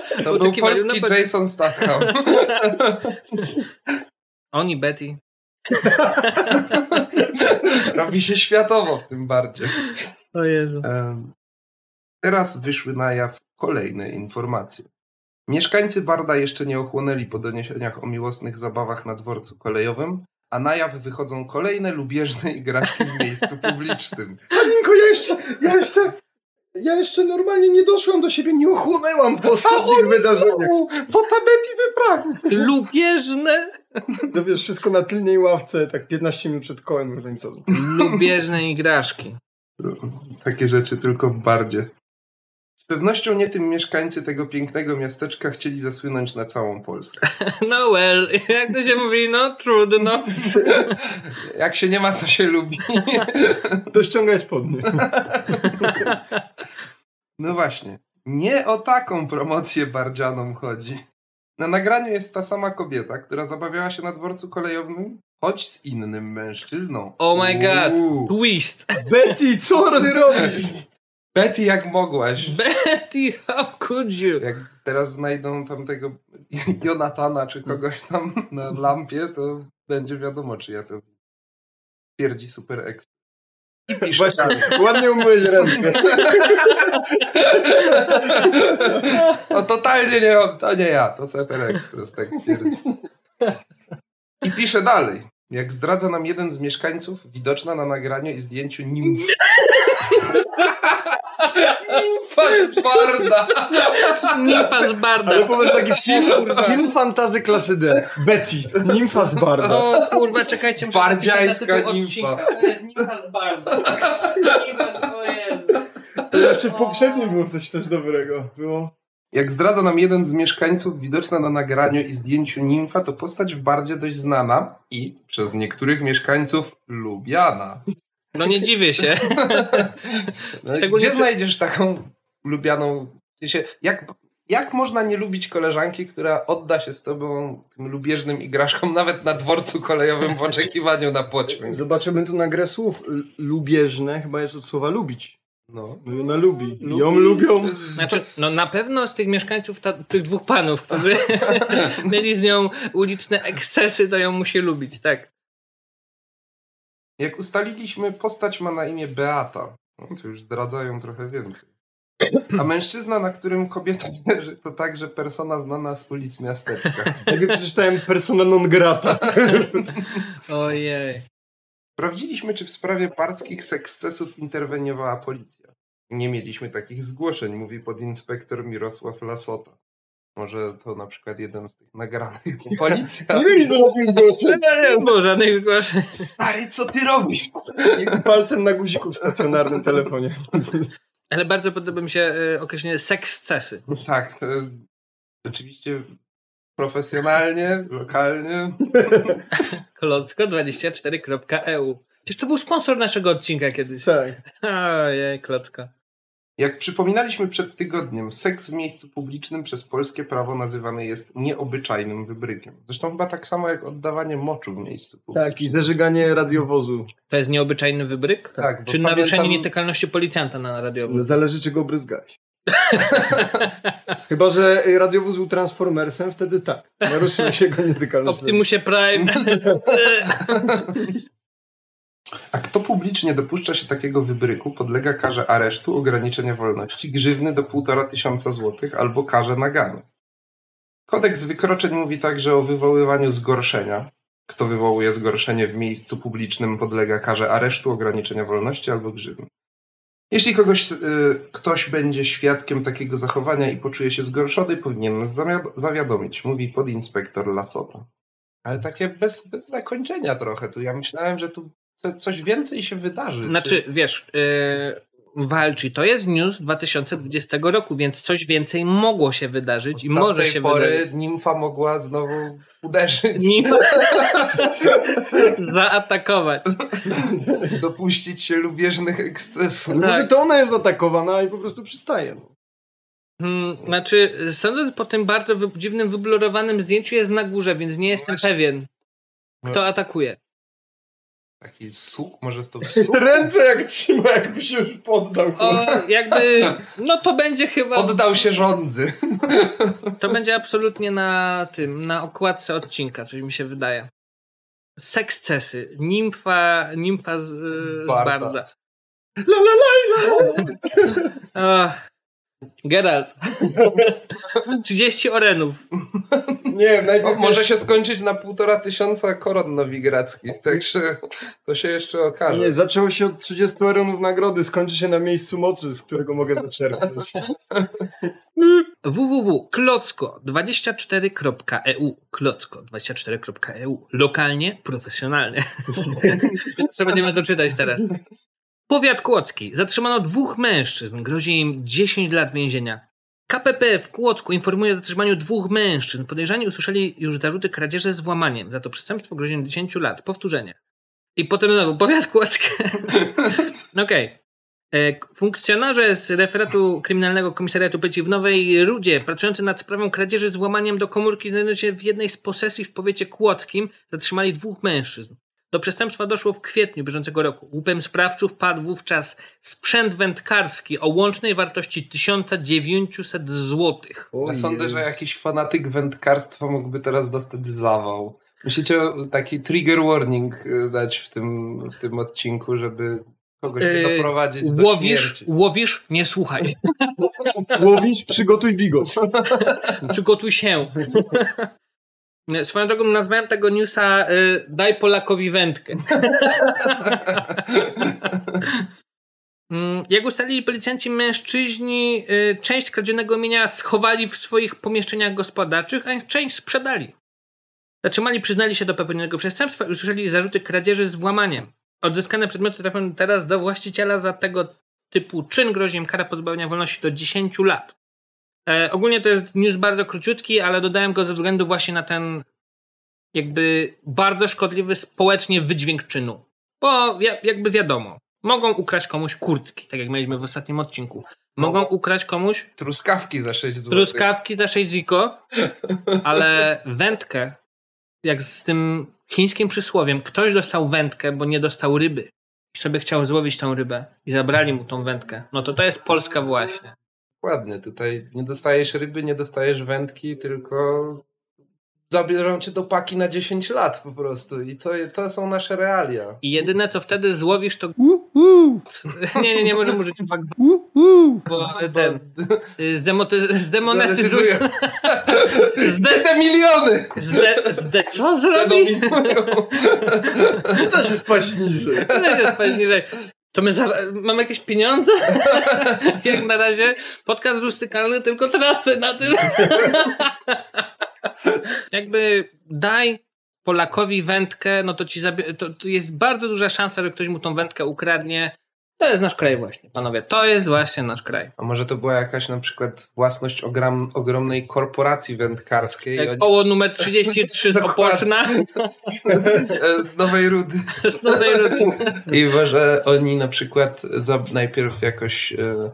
[laughs] To był polski Jason Statham. [laughs] On i Betty. Robi się światowo w tym bardziej. O Jezu. Em, Teraz wyszły na jaw kolejne informacje. Mieszkańcy Barda jeszcze nie ochłonęli po doniesieniach o miłosnych zabawach na dworcu kolejowym, a na jaw wychodzą kolejne lubieżne [laughs] igraszki w miejscu publicznym. Halinko, ja jeszcze, ja jeszcze, Ja jeszcze normalnie nie doszłam do siebie, nie ochłonęłam po ostatnich wydarzeniach. Co ta Betty wyprawia? Lubieżne, To wiesz, wszystko na tylnej ławce, tak 15 minut przed kołem różańcowym. lubieżne igraszki. Takie rzeczy tylko w bardzie. Z pewnością nie tym mieszkańcy tego pięknego miasteczka chcieli zasłynąć na całą Polskę. [laughs] No well, jak to się mówi, no trudno. [laughs] Jak się nie ma, co się lubi. [laughs] To ściągaj spodnie. No właśnie. Nie o taką promocję bardzianom chodzi. Na nagraniu jest ta sama kobieta, która zabawiała się na dworcu kolejowym, choć z innym mężczyzną. Oh my god, Uuu. twist. Betty, co ty robisz? Betty, jak mogłaś? [laughs] Betty, how could you? Jak teraz znajdą tamtego [laughs] Jonatana czy kogoś tam na lampie, to będzie wiadomo, czy ja to twierdzi Super pisze Właśnie, [laughs] ładnie umyłeś ręce. No totalnie nie, to nie ja, to Super Express tak twierdzi. I pisze dalej. Jak zdradza nam jeden z mieszkańców, widoczna na nagraniu i zdjęciu nimf. Nimfa z barda. Nimfa z Barda. Ale powiedz taki film, kurwa. film fantazy klasy D. Betty, nimfa z Barda. O kurwa, czekajcie. muszę Bardziańska nimfa. odcinka. To jest nimfa z Barda. Nimfa. To jeszcze w poprzednim było coś też dobrego. Było. Jak zdradza nam jeden z mieszkańców, widoczna na nagraniu i zdjęciu nimfa, to postać w bardzie dość znana i przez niektórych mieszkańców lubiana. No nie dziwię się. [laughs] No, gdzie znajdziesz taką lubianą... Jak, jak można nie lubić koleżanki, która odda się z tobą tym lubieżnym igraszkom nawet na dworcu kolejowym w [laughs] oczekiwaniu na pociąg? Zobaczymy tu na grę słów. L- Lubieżne chyba jest od słowa lubić. No. No i ona lubi. Ją lubią. Znaczy, no na pewno z tych mieszkańców, ta, tych dwóch panów, którzy [laughs] mieli z nią uliczne ekscesy, to ją musi lubić, tak. Jak ustaliliśmy, postać ma na imię Beata. No, to już zdradzają trochę więcej. A mężczyzna, na którym kobieta [laughs] leży, to także persona znana z ulic miasteczka. Jakby przeczytałem persona non grata. [laughs] Ojej. Sprawdziliśmy, czy w sprawie parckich sekscesów interweniowała policja. Nie mieliśmy takich zgłoszeń, mówi podinspektor Mirosław Lasota. Może to na przykład jeden z tych nagranych. [laughs] [laughs] Policja! Nie mieliśmy takich zgłoszeń. Nie było żadnych zgłoszeń. Stary, co ty robisz? I palcem na guziku w stacjonarnym telefonie. Ale bardzo podoba mi się y, określenie sekscesy. Tak, to rzeczywiście profesjonalnie, lokalnie. [laughs] Klocko24.eu Przecież to był sponsor naszego odcinka kiedyś. Tak. Ojej, Klocko. Jak przypominaliśmy przed tygodniem, seks w miejscu publicznym przez polskie prawo nazywany jest nieobyczajnym wybrykiem. Zresztą chyba tak samo jak oddawanie moczu w miejscu publicznym. Tak, i zażyganie radiowozu. To jest nieobyczajny wybryk? Tak, Czy naruszenie pamiętam- nietykalności policjanta na radiowym? Zależy, czego bryzgałeś. Chyba, że radiowóz był Transformersem, wtedy tak. Naruszyło się go nietykalność. [laughs] Optimusie Prime. [laughs] A kto publicznie dopuszcza się takiego wybryku, podlega karze aresztu, ograniczenia wolności, grzywny do 1,5 tysiąca złotych albo karze nagany. Kodeks wykroczeń mówi także o wywoływaniu zgorszenia. Kto wywołuje zgorszenie w miejscu publicznym, podlega karze aresztu, ograniczenia wolności albo grzywny. Jeśli kogoś, y, ktoś będzie świadkiem takiego zachowania i poczuje się zgorszony, powinien nas zawiad- zawiadomić, mówi podinspektor Lasota. Ale takie bez, bez zakończenia trochę. Tu ja myślałem, że tu co, coś więcej się wydarzy. Znaczy, wiesz, yy, walczy. To jest news 2020 roku, więc coś więcej mogło się wydarzyć i może się pory wydarzyć. nimfa mogła znowu uderzyć, [laughs] Nim [laughs] zaatakować. dopuścić się lubieżnych ekscesów. Może Tak. to ona jest atakowana i po prostu przystaje. No. Hmm, znaczy, sądząc po tym bardzo wy- dziwnym, wyblurowanym zdjęciu, jest na górze, więc nie jestem Właśnie. pewien, kto atakuje. Taki suk, może to [laughs] suk? Ręce jak trzyma, jakby się już poddał. O, jakby, no to będzie chyba, Oddał się rządzy. to będzie absolutnie na tym, na okładce odcinka, coś mi się wydaje. Sekscesy. Nimfa, nimfa z, z Z Barda. Barda. La, la, la, la. [laughs] Geralt. [laughs] 30 orenów. Nie wiem, najpierw... Może się skończyć na półtora tysiąca koron nowigradzkich, także to się jeszcze okaże. Nie, zaczęło się od 30 eronów nagrody, skończy się na miejscu mocy, z którego mogę zaczerpnąć. [laughs] www.klocko24.eu klocko24.eu Lokalnie, profesjonalnie. [laughs] Co będziemy to czytać teraz? Powiat Kłodzki. Zatrzymano dwóch mężczyzn. Grozi im 10 lat więzienia. KPP w Kłodzku informuje o zatrzymaniu dwóch mężczyzn. Podejrzani usłyszeli już zarzuty kradzieży z włamaniem. Za to przestępstwo grozi im 10 lat. Powtórzenie. I potem znowu powiat kłodzki. [laughs] Okej. E, k- Funkcjonarze z referatu kryminalnego komisariatu Policji w Nowej Rudzie, pracujący nad sprawą kradzieży z włamaniem do komórki znajdującej się w jednej z posesji w powiecie kłodzkim, zatrzymali dwóch mężczyzn. Do przestępstwa doszło w kwietniu bieżącego roku. Łupem sprawców padł wówczas sprzęt wędkarski o łącznej wartości 1900 zł. Ja sądzę, że jakiś fanatyk wędkarstwa mógłby teraz dostać zawał. Musicie taki trigger warning y, dać w tym, w tym odcinku, żeby kogoś nie Yy, doprowadzić do Łowisz, śmierci. łowisz, nie słuchaj. Łowić, przygotuj bigos. [laughs] Przygotuj się. [laughs] Swoją drogą nazwałem tego newsa y, Daj Polakowi wędkę. [laughs] Mm, Jak ustalili policjanci, mężczyźni y, część skradzionego mienia schowali w swoich pomieszczeniach gospodarczych, a część sprzedali. Zatrzymali, przyznali się do popełnionego przestępstwa i usłyszeli zarzuty kradzieży z włamaniem. Odzyskane przedmioty trafią teraz do właściciela za tego typu czyn. Grozi im kara pozbawienia wolności do 10 lat. E, ogólnie to jest news bardzo króciutki, ale dodałem go ze względu właśnie na ten jakby bardzo szkodliwy społecznie wydźwięk czynu. Bo ja, jakby wiadomo, mogą ukraść komuś kurtki, tak jak mieliśmy w ostatnim odcinku. Mogą ukraść komuś Truskawki za 6 zł. truskawki za 6 ziko, ale [laughs] wędkę, jak z tym chińskim przysłowiem, ktoś dostał wędkę, bo nie dostał ryby i sobie chciał złowić tą rybę i zabrali mu tą wędkę, no to to jest Polska właśnie. Dokładnie, tutaj nie dostajesz ryby, nie dostajesz wędki, tylko zabiorą cię do paki na 10 lat po prostu i to, to są nasze realia. I jedyne co wtedy złowisz to [laughs] nie, nie, nie możemy użyć bo ten zdemoty- zdemonetyzuje [laughs] zde, Te miliony! zde, zde, co zrobić? Denominują. Nie [laughs] da się spać niżej. Leży spać niżej. To my mamy jakieś pieniądze? [laughs] Jak na razie podcast rustykalny tylko tracę na tym. [laughs] Jakby daj Polakowi wędkę, no to ci to, to jest bardzo duża szansa, że ktoś mu tą wędkę ukradnie. To jest nasz kraj właśnie, panowie. To jest właśnie nasz kraj. A może to była jakaś na przykład własność ogram, ogromnej korporacji wędkarskiej Jak oni, koło numer 33 z. [laughs] Opoczna. [laughs] z Nowej Rudy. Z Nowej Rudy. I może oni na przykład za, najpierw jakoś e,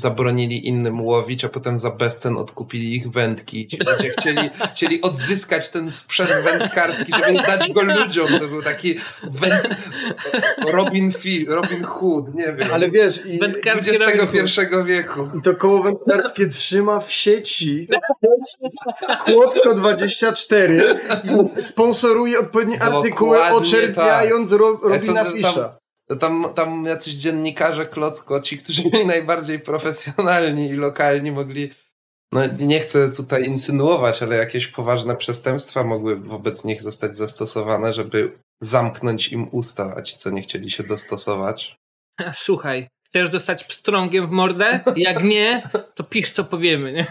zabronili innym łowić, a potem za bezcen odkupili ich wędki. Ci ludzie chcieli, chcieli odzyskać ten sprzęt wędkarski, żeby dać go ludziom. To był taki węd... Robin, Fi, Robin Hood, nie wiem. Ale wiesz, i, Wędkarski. XXI wieku. i to koło wędkarskie trzyma w sieci Kłodzko 24 i sponsoruje odpowiednie Dokładnie artykuły, oczerniając Ro, Ja Robina sądzę, Pisza. Tam, tam jacyś dziennikarze klocko, ci, którzy byli [laughs] najbardziej profesjonalni i lokalni mogli, no nie chcę tutaj insynuować, ale jakieś poważne przestępstwa mogły wobec nich zostać zastosowane, żeby zamknąć im usta, a ci, co nie chcieli się dostosować. Słuchaj, chcesz dostać pstrągiem w mordę? Jak nie, to pisz co powiemy, nie?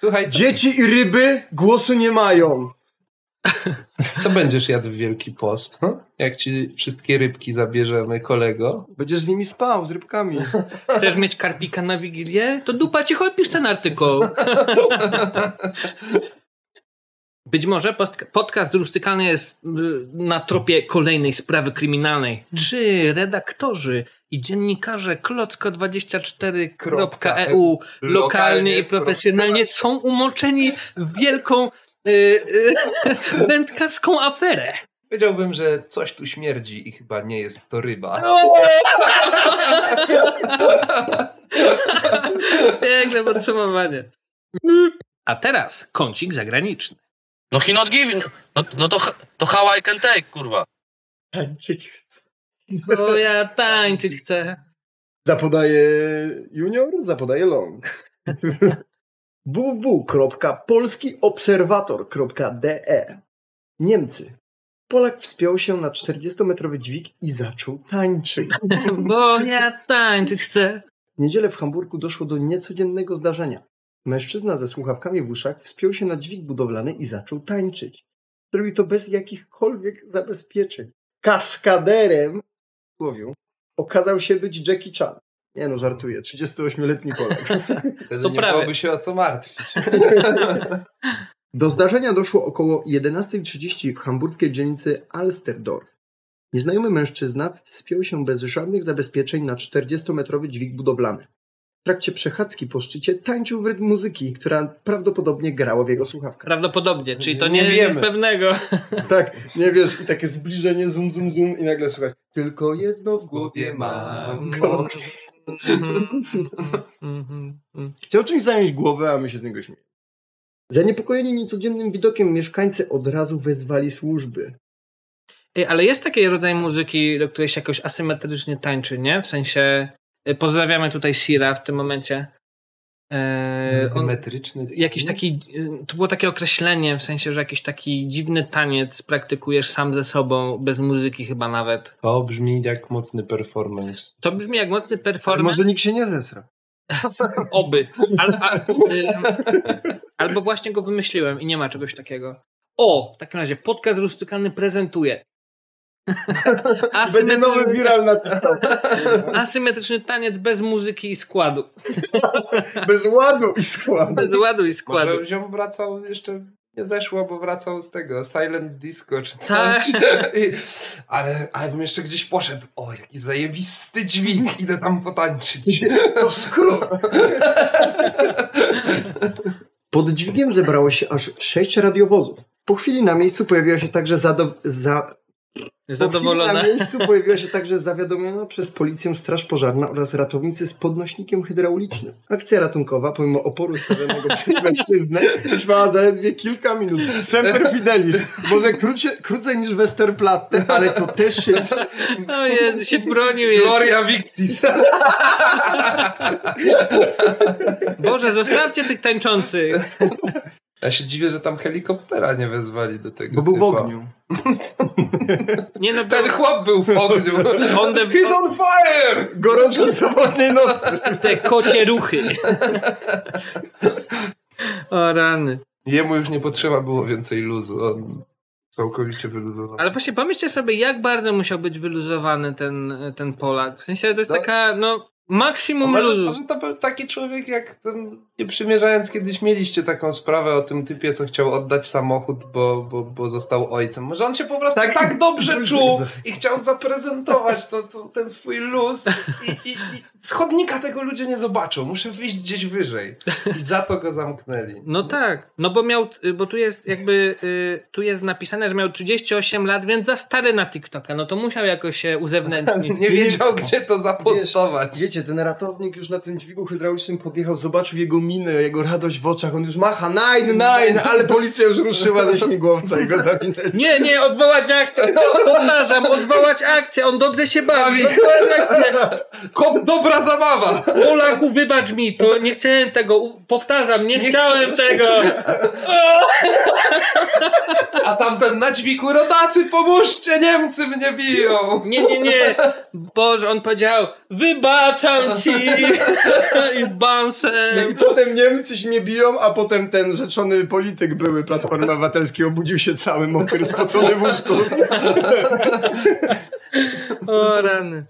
Słuchaj, Dzieci i ryby głosu nie mają. Co będziesz jadł w Wielki Post? hm? Jak ci wszystkie rybki zabierzemy, kolego? Będziesz z nimi spał, z rybkami. Chcesz mieć karpika na Wigilię? To dupa ci chodź, pisz ten artykuł. Być może podcast rustykalny jest y, na tropie kolejnej sprawy kryminalnej. Czy redaktorzy i dziennikarze klocko24.eu lokalnie i profesjonalnie są umoczeni w wielką y, y, [laughs] wędkarską aferę? Powiedziałbym, że coś tu śmierdzi i chyba nie jest to ryba. [laughs] Piękne [laughs] podsumowanie. A teraz kącik zagraniczny. No he not giving. No, no to, to how I can take, kurwa. Tańczyć chcę. Bo ja tańczyć chcę. Zapodaje junior, zapodaje long. www.polskiobserwator.de Niemcy. Polak wspiął się na 40-metrowy dźwig i zaczął tańczyć. [laughs] Bo ja tańczyć chcę. W niedzielę w Hamburgu doszło do niecodziennego zdarzenia. Mężczyzna ze słuchawkami w uszach wspiął się na dźwig budowlany i zaczął tańczyć. Zrobił to bez jakichkolwiek zabezpieczeń. Kaskaderem w słowiu okazał się być Jackie Chan. Nie no, żartuję. 38-letni Polak. [laughs] Wtedy To nie prawie. byłoby się o co martwić. [laughs] Do zdarzenia doszło około 11.30 w hamburskiej dzielnicy Alsterdorf. Nieznajomy mężczyzna wspiął się bez żadnych zabezpieczeń na 40-metrowy dźwig budowlany. W trakcie przechadzki po szczycie tańczył w rytm muzyki, która prawdopodobnie grała w jego słuchawkach. Prawdopodobnie, czyli to Nie nie, wiemy. nic pewnego. [laughs] Tak, nie wiesz, i takie zbliżenie, zoom, zoom, zoom i nagle słuchać. Tylko jedno w głowie mam. [laughs] Chciał czymś zająć głowę, a my się z niego śmiejemy. Zaniepokojeni niecodziennym widokiem mieszkańcy od razu wezwali służby. Ej, ale jest taki rodzaj muzyki, do której się jakoś asymetrycznie tańczy, nie? W sensie, y, pozdrawiamy tutaj Sira w tym momencie. E, Symetryczny. jakiś taki, y, to było takie określenie, w sensie, że jakiś taki dziwny taniec praktykujesz sam ze sobą, bez muzyki chyba nawet. To brzmi jak mocny performance. To brzmi jak mocny Ale performance. może nikt się nie zesra. [laughs] Oby. Al, al, y, albo właśnie go wymyśliłem i nie ma czegoś takiego. O, w takim razie podcast rustykalny prezentuje. Będzie nowy Asymetryczny, viral na TikTok. asymetryczny taniec bez muzyki i składu. [laughs] Bez ładu i składu. Bez ładu i składu. Może ziom wracał jeszcze nie zeszło, bo wracał z tego Silent Disco czy Tak. coś. [laughs] I, ale, ale bym jeszcze gdzieś poszedł. O, jaki zajebisty dźwig. Idę tam potańczyć. To skrót. Pod dźwigiem zebrało się aż sześć radiowozów. Po chwili na miejscu pojawiła się także zado- za- Na miejscu pojawiła się także zawiadomiona przez policję straż pożarna oraz ratownicy z podnośnikiem hydraulicznym. Akcja ratunkowa, pomimo oporu stawionego [laughs] przez mężczyznę, trwała zaledwie kilka minut. Semper Fidelis. Może krócie, krócej niż Westerplatte, ale to też się... O Jezu, się bronił. Gloria Victis. Boże, zostawcie tych tańczących. Ja się dziwię, że tam helikoptera nie wezwali do tego. Bo był w ogniu. Nie no, [laughs] Ten chłop był w ogniu. On the- He's on fire! Gorączko sobotniej nocy. te kocie ruchy. O rany. Jemu już nie potrzeba było więcej luzu. On całkowicie wyluzował. Ale właśnie pomyślcie sobie, jak bardzo musiał być wyluzowany ten, ten Polak. W sensie to jest No. taka, no, maksimum może, luzu. może to był taki człowiek jak ten, nie przymierzając kiedyś mieliście taką sprawę o tym typie, co chciał oddać samochód, bo, bo, bo został ojcem. Może on się po prostu Tak, tak, dobrze czuł i chciał zaprezentować to, to, ten swój luz i, i, i z chodnika tego ludzie nie zobaczą. Muszę wyjść gdzieś wyżej. I za to go zamknęli. No tak, no bo miał, bo tu jest jakby, y, tu jest napisane, że miał 38 lat, więc za stary na TikToka, no to musiał jakoś się uzewnętrznić. [laughs] Nie wiedział, gdzie to zapostować. Wiecie, ten ratownik już na tym dźwigu hydraulicznym podjechał, zobaczył jego minę, jego radość w oczach, on już macha nine, nine, ale policja już ruszyła ze śmigłowca i go zawinęli. Nie, nie, odwołać akcję, powtarzam, odwołać akcję, on dobrze się bawi, Bawi. odwołać akcję. Ko- dobra zabawa! Polaku, wybacz mi, to nie chciałem tego, powtarzam, nie, Nie chciałem tego. A tamten na dźwigu rodacy, pomóżcie, Niemcy mnie biją! Nie, nie, nie. Boże, on powiedział, wybaczam ci. [laughs] I No bansem. i potem Niemcy się mnie biją, a potem ten rzeczony polityk były Platformy Obywatelskiej obudził się cały mokry, spocony w łóżku. O rany.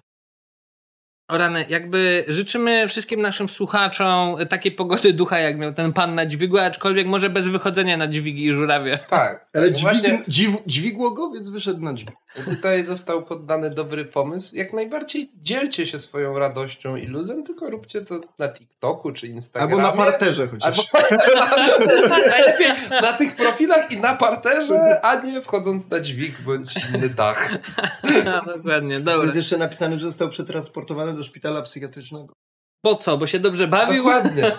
O rany, jakby życzymy wszystkim naszym słuchaczom takiej pogody ducha, jak miał ten pan na dźwigu, aczkolwiek może bez wychodzenia na dźwigi i żurawie. Tak, Ale właśnie dźwig, dziw, dźwigło go, więc wyszedł na dźwig. tutaj został poddany dobry pomysł. Jak najbardziej dzielcie się swoją radością i luzem, tylko róbcie to na TikToku czy Instagramie. Albo na parterze chociaż. Albo właśnie [laughs] na, najlepiej na tych profilach i na parterze, a nie wchodząc na dźwig bądź inny dach. [laughs] No, dokładnie, dobra. jest jeszcze napisane, że został przetransportowany do szpitala psychiatrycznego. Po co? Bo się dobrze bawił? Dokładnie. [laughs]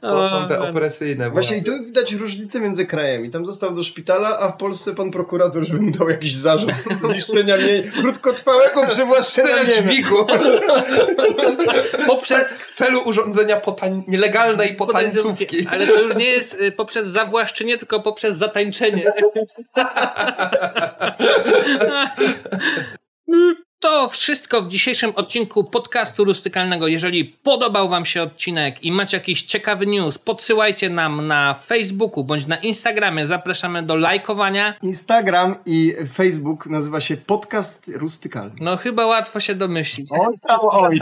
To O, są te opresyjne Właśnie i tu widać różnicę między krajami. Tam został do szpitala, a w Polsce pan prokurator, żeby mu dał jakiś zarzut [laughs] zniszczenia mienia, krótkotrwałego przywłaszczenia dźwigu. [laughs] Poprzez W celu urządzenia potań... nielegalnej potańcówki. Ale to już nie jest y, poprzez zawłaszczenie, tylko poprzez zatańczenie. To wszystko w dzisiejszym odcinku podcastu rustykalnego. Jeżeli podobał Wam się odcinek i macie jakiś ciekawy news, podsyłajcie nam na Facebooku bądź na Instagramie. Zapraszamy do lajkowania. Instagram i Facebook nazywa się Podcast Rustykalny. No chyba łatwo się domyślić, Oj, tam, oj.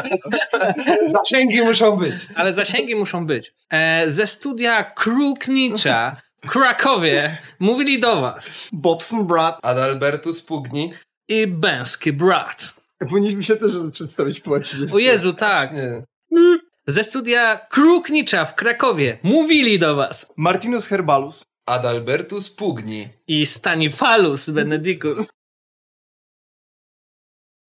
[laughs] Zasięgi muszą być. ale zasięgi muszą być. E, ze studia Kruknicza w Krakowie mówili do Was Bobson Brat. Adalbertus Pugni. I Bęski Brat. Powinniśmy się też przedstawić po łacinie. O Jezu, tak. Nie. Ze studia Kruknicza w Krakowie mówili do was Martinus Herbalus. Adalbertus Pugni. i Stanifalus Benedicus.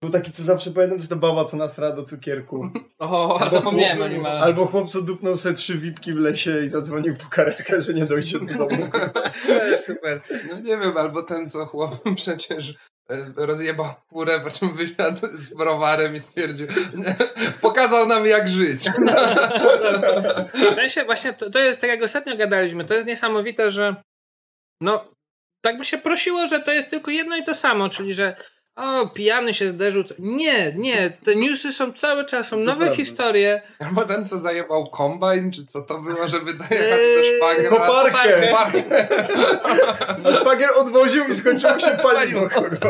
Był taki, co zawsze pamiętam, jest to baba, co nasra do cukierku. [laughs] O, zapomniałem o nim, ale... Albo chłop, co dupnął sobie trzy wipki w lesie i zadzwonił po karetkę, że nie dojdzie do domu. [laughs] Super. No nie wiem, albo ten, co chłop przecież rozjebał furę, po czym wysiadł z browarem i stwierdził, [laughs] pokazał nam jak żyć. [laughs] W sensie właśnie to, to jest, tak jak ostatnio gadaliśmy, to jest niesamowite, że no, tak by się prosiło, że to jest tylko jedno i to samo, czyli że o, pijany się zderzył. Nie, nie, te newsy są cały czas, są nowe historie. Albo ten, co zajebał kombajn, czy co to było, żeby dojechać do Eee, szwagra. Koparkę. Koparkę. A szwagier odwoził i skończyło się paliwo. kurwa.